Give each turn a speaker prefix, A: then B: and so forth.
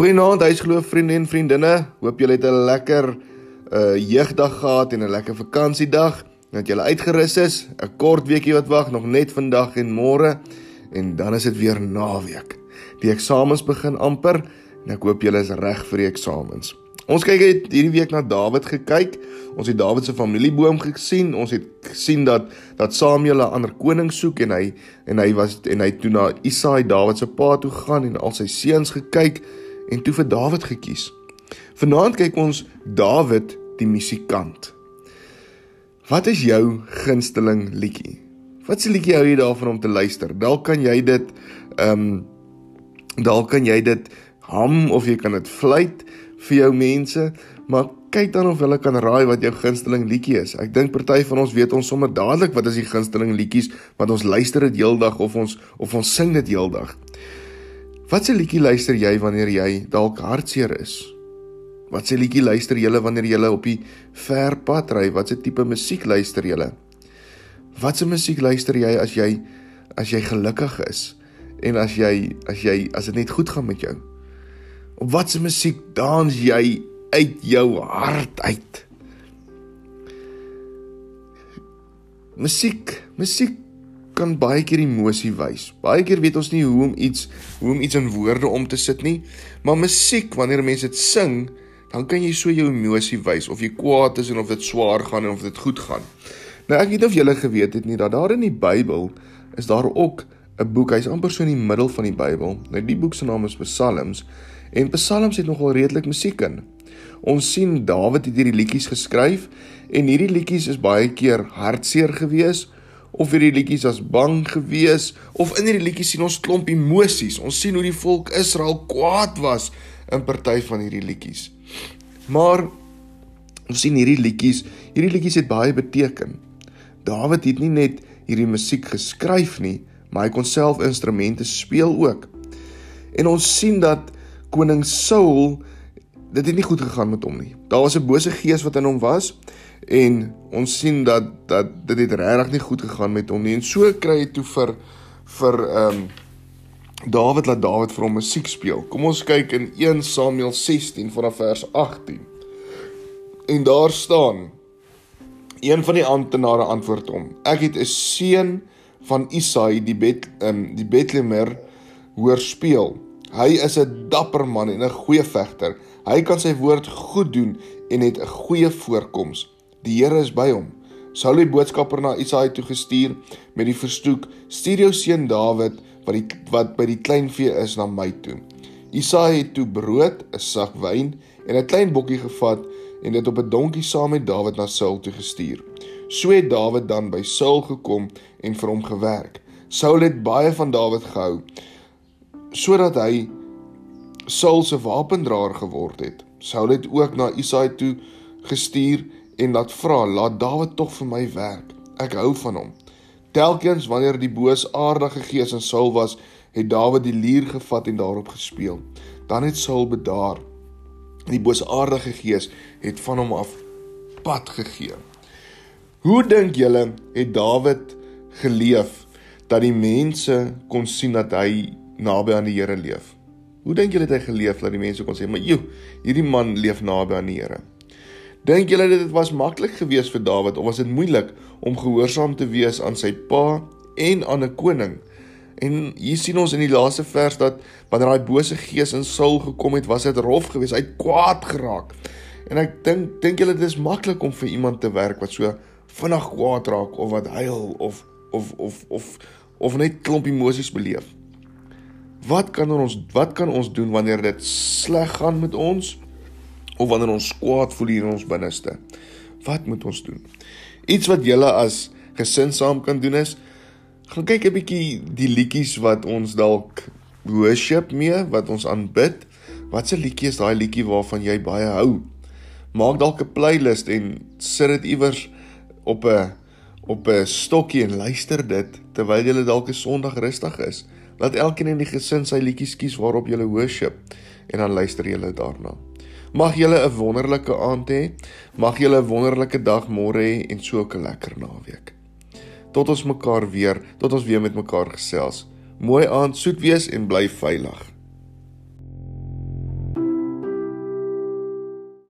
A: Goeienaand, huisgeloof vriende en vriendinne. Hoop julle het 'n lekker uh jeugdag gehad en 'n lekker vakansiedag. Dat julle uitgerus is. 'n Kort weekie wat wag, nog net vandag en môre en dan is dit weer naweek. Die eksamens begin amper en ek hoop julle is reg vir die eksamens. Ons kyk het hierdie week na Dawid gekyk. Ons het Dawid se familieboom gesien. Ons het gesien dat dat Samuel 'n ander koning soek en hy en hy was en hy toe na Isaai Dawid se pa toe gaan en al sy seuns gekyk en toe vir Dawid gekies. Vanaand kyk ons Dawid die musikant. Wat is jou gunsteling liedjie? Wat se liedjie hou jy daarvan om te luister? Dalk kan jy dit ehm um, dalk kan jy dit hum of jy kan dit fluit vir jou mense, maar kyk dan of hulle kan raai wat jou gunsteling liedjie is. Ek dink party van ons weet ons sommer dadelik wat is die gunsteling liedjies, want ons luister dit heeldag of ons of ons sing dit heeldag. Wat se liedjie luister jy wanneer jy dalk hartseer is? Wat se liedjie luister jy wanneer jy op die ver pad ry? Wat se tipe musiek luister jy? Wat se musiek luister jy as jy as jy gelukkig is en as jy as jy as dit net goed gaan met jou? Op wat se musiek dans jy uit jou hart uit? Musiek, musiek kan baie keer emosie wys. Baie keer weet ons nie hoe om iets hoe om iets in woorde om te sit nie, maar musiek wanneer mense dit sing, dan kan jy so jou emosie wys of jy kwaad is en of dit swaar gaan en of dit goed gaan. Nou ek weet of julle geweet het nie dat daar in die Bybel is daar ook 'n boek, hy's amper so in die middel van die Bybel. Nou die boek se naam is Psalms en Psalms het nogal redelik musiek in. Ons sien Dawid het hierdie liedjies geskryf en hierdie liedjies is baie keer hartseer geweest of hierdie liedjies was bang gewees of in hierdie liedjies sien ons klomp emosies. Ons sien hoe die volk Israel kwaad was in party van hierdie liedjies. Maar ons sien hierdie liedjies, hierdie liedjies het baie beteken. Dawid het nie net hierdie musiek geskryf nie, maar hy kon self instrumente speel ook. En ons sien dat koning Saul dit het nie goed gegaan met hom nie. Daar was 'n bose gees wat in hom was en ons sien dat dat dit het regtig nie goed gegaan met hom nie. En so kry hy toe vir vir ehm um, Dawid laat Dawid vir hom musiek speel. Kom ons kyk in 1 Samuel 16 vanaf vers 18. En daar staan een van die amptenare antwoord hom: Ek het 'n seun van Isaai die Bet ehm um, die Betlehemer hoor speel. Hy is 'n dapper man en 'n goeie vegter. Hy kan sy woord goed doen en het 'n goeie voorkoms. Die Here is by hom. Saul het boodskapper na Isaai toe gestuur met die verstoek: "Stuur jou seun Dawid wat die wat by die kleinvee is na my toe." Isaai het toe brood, 'n sak wyn en 'n klein bokkie gevat en dit op 'n donkie saam met Dawid na Saul toe gestuur. So het Dawid dan by Saul gekom en vir hom gewerk. Saul het baie van Dawid gehou sodat hy Saul se wapendraer geword het. Saul het ook na Isaai toe gestuur en laat vra, "Laat Dawid tog vir my werk. Ek hou van hom." Telkens wanneer die boosaardige gees in Saul was, het Dawid die lier gevat en daarop gespeel. Dan het Saul bedaar. Die boosaardige gees het van hom af pad gegee. Hoe dink julle het Dawid geleef dat die mense kon sien dat hy naby aan die Here leef? Hoe dink julle het hy geleef dat die mense kon sê, "Maar joe, hierdie man leef naby aan die Here." Dink julle dit was maklik geweest vir Dawid of was dit moeilik om gehoorsaam te wees aan sy pa en aan 'n koning? En hier sien ons in die laaste vers dat wanneer daai bose gees in Saul gekom het, was dit rof geweest. Hy het kwaad geraak. En ek dink dink julle dit is maklik om vir iemand te werk wat so vinnig kwaad raak of wat huil of of of of of net klomp emosies beleef? Wat kan ons wat kan ons doen wanneer dit sleg gaan met ons of wanneer ons kwaad voel hier in ons binneste? Wat moet ons doen? Iets wat julle as gesin saam kan doen is gaan kyk 'n bietjie die liedjies wat ons dalk worship mee, wat ons aanbid. Wat se liedjie is daai liedjie waarvan jy baie hou? Maak dalk 'n playlist en sit dit iewers op 'n op 'n stokkie en luister dit terwyl jy dalk 'n Sondag rustig is. Laat elkeen in die gesin sy liedjies kies waarop jy worship en dan luister jy daarna. Mag julle 'n wonderlike aand hê. Mag julle 'n wonderlike dag môre hê en so 'n lekker naweek. Tot ons mekaar weer, tot ons weer met mekaar gesels. Mooi aand, soet wees en bly veilig.